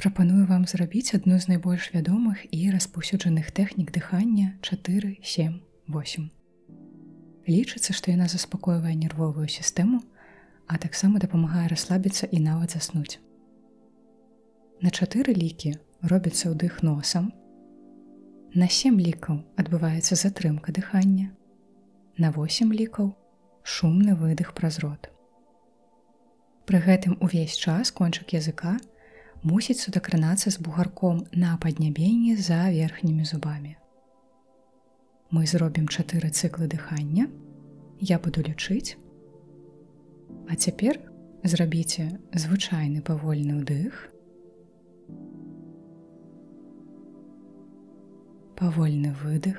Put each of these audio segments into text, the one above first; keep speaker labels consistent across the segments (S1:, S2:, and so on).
S1: Прапаную вам зрабіць адну з найбольш вядомых і распаўсюджаных тэхнік дыхання 478. Лічыцца, што яна заспакойвае нервовую сістэму, а таксама дапамагае расслабіцца і нават заснуць. На чатыры лікі робіцца ўдых носам. На сем лікаў адбываецца затрымка дыхання. На 8 лікаў шумны выдых праз рот. Пры гэтым увесь час кончык языка мусіць судакранацца з бугарком на паднябенні за верхнімі зубамі. Мы зробім чатыры цыклы дыхання. Я буду лічыць. А цяпер зрабіце звычайны павольны ўдых. Павольны выдых.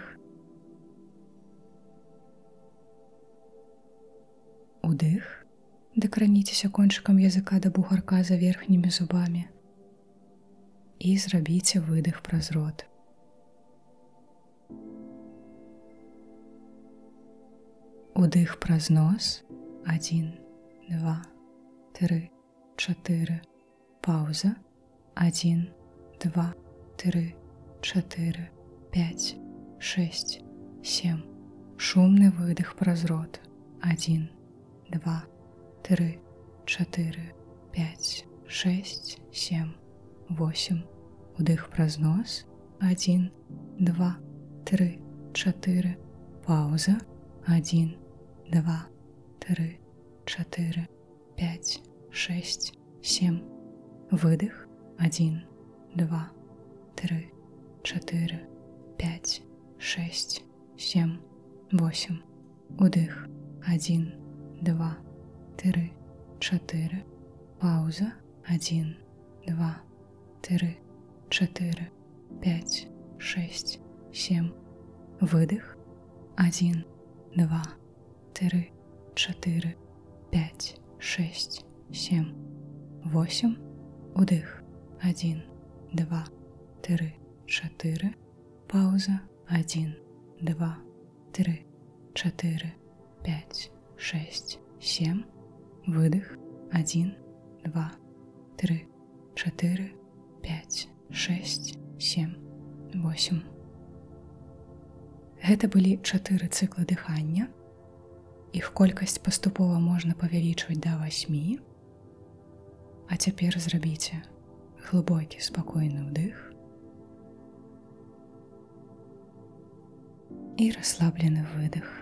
S1: Удых. Дакраніцеся кончыкам языка да бугарка за верхнімі зубамі. І зрабіце выдых праз рот. Удых праз нос. 1, 2, 3, 4, пауза. 1, 2, 3, 4, 5, 6, 7. Шумны выдых праз рот. 1, 2, 3, 4, 5, 6, 7, 8. Удых праз нос 1, 2, 3, 4, пауза 1, 2, 3, 4, 5, 6, 7. Выдых 1, 2, 3, 4, 5, 6, 7, 8. Удых 1, 2, 3, 4. Пауза 1, 2, 3, 4, 5, 6, 7. Выдых 1, 2, 3, 4, 5, 6, 7, 8. Удых 1, 2, 3, 4. Пауза 1, 2, 3, 4, 5, 6, 7. Выдых 1, 2, 3, 4, 5, 6, 7, 8. Гэта былі чатыры цыклы дыхання. Іх колькасць паступова можна павялічваць да 8. А цяпер зрабіце глыбокі спакойны ўдых і расслаблены выдых.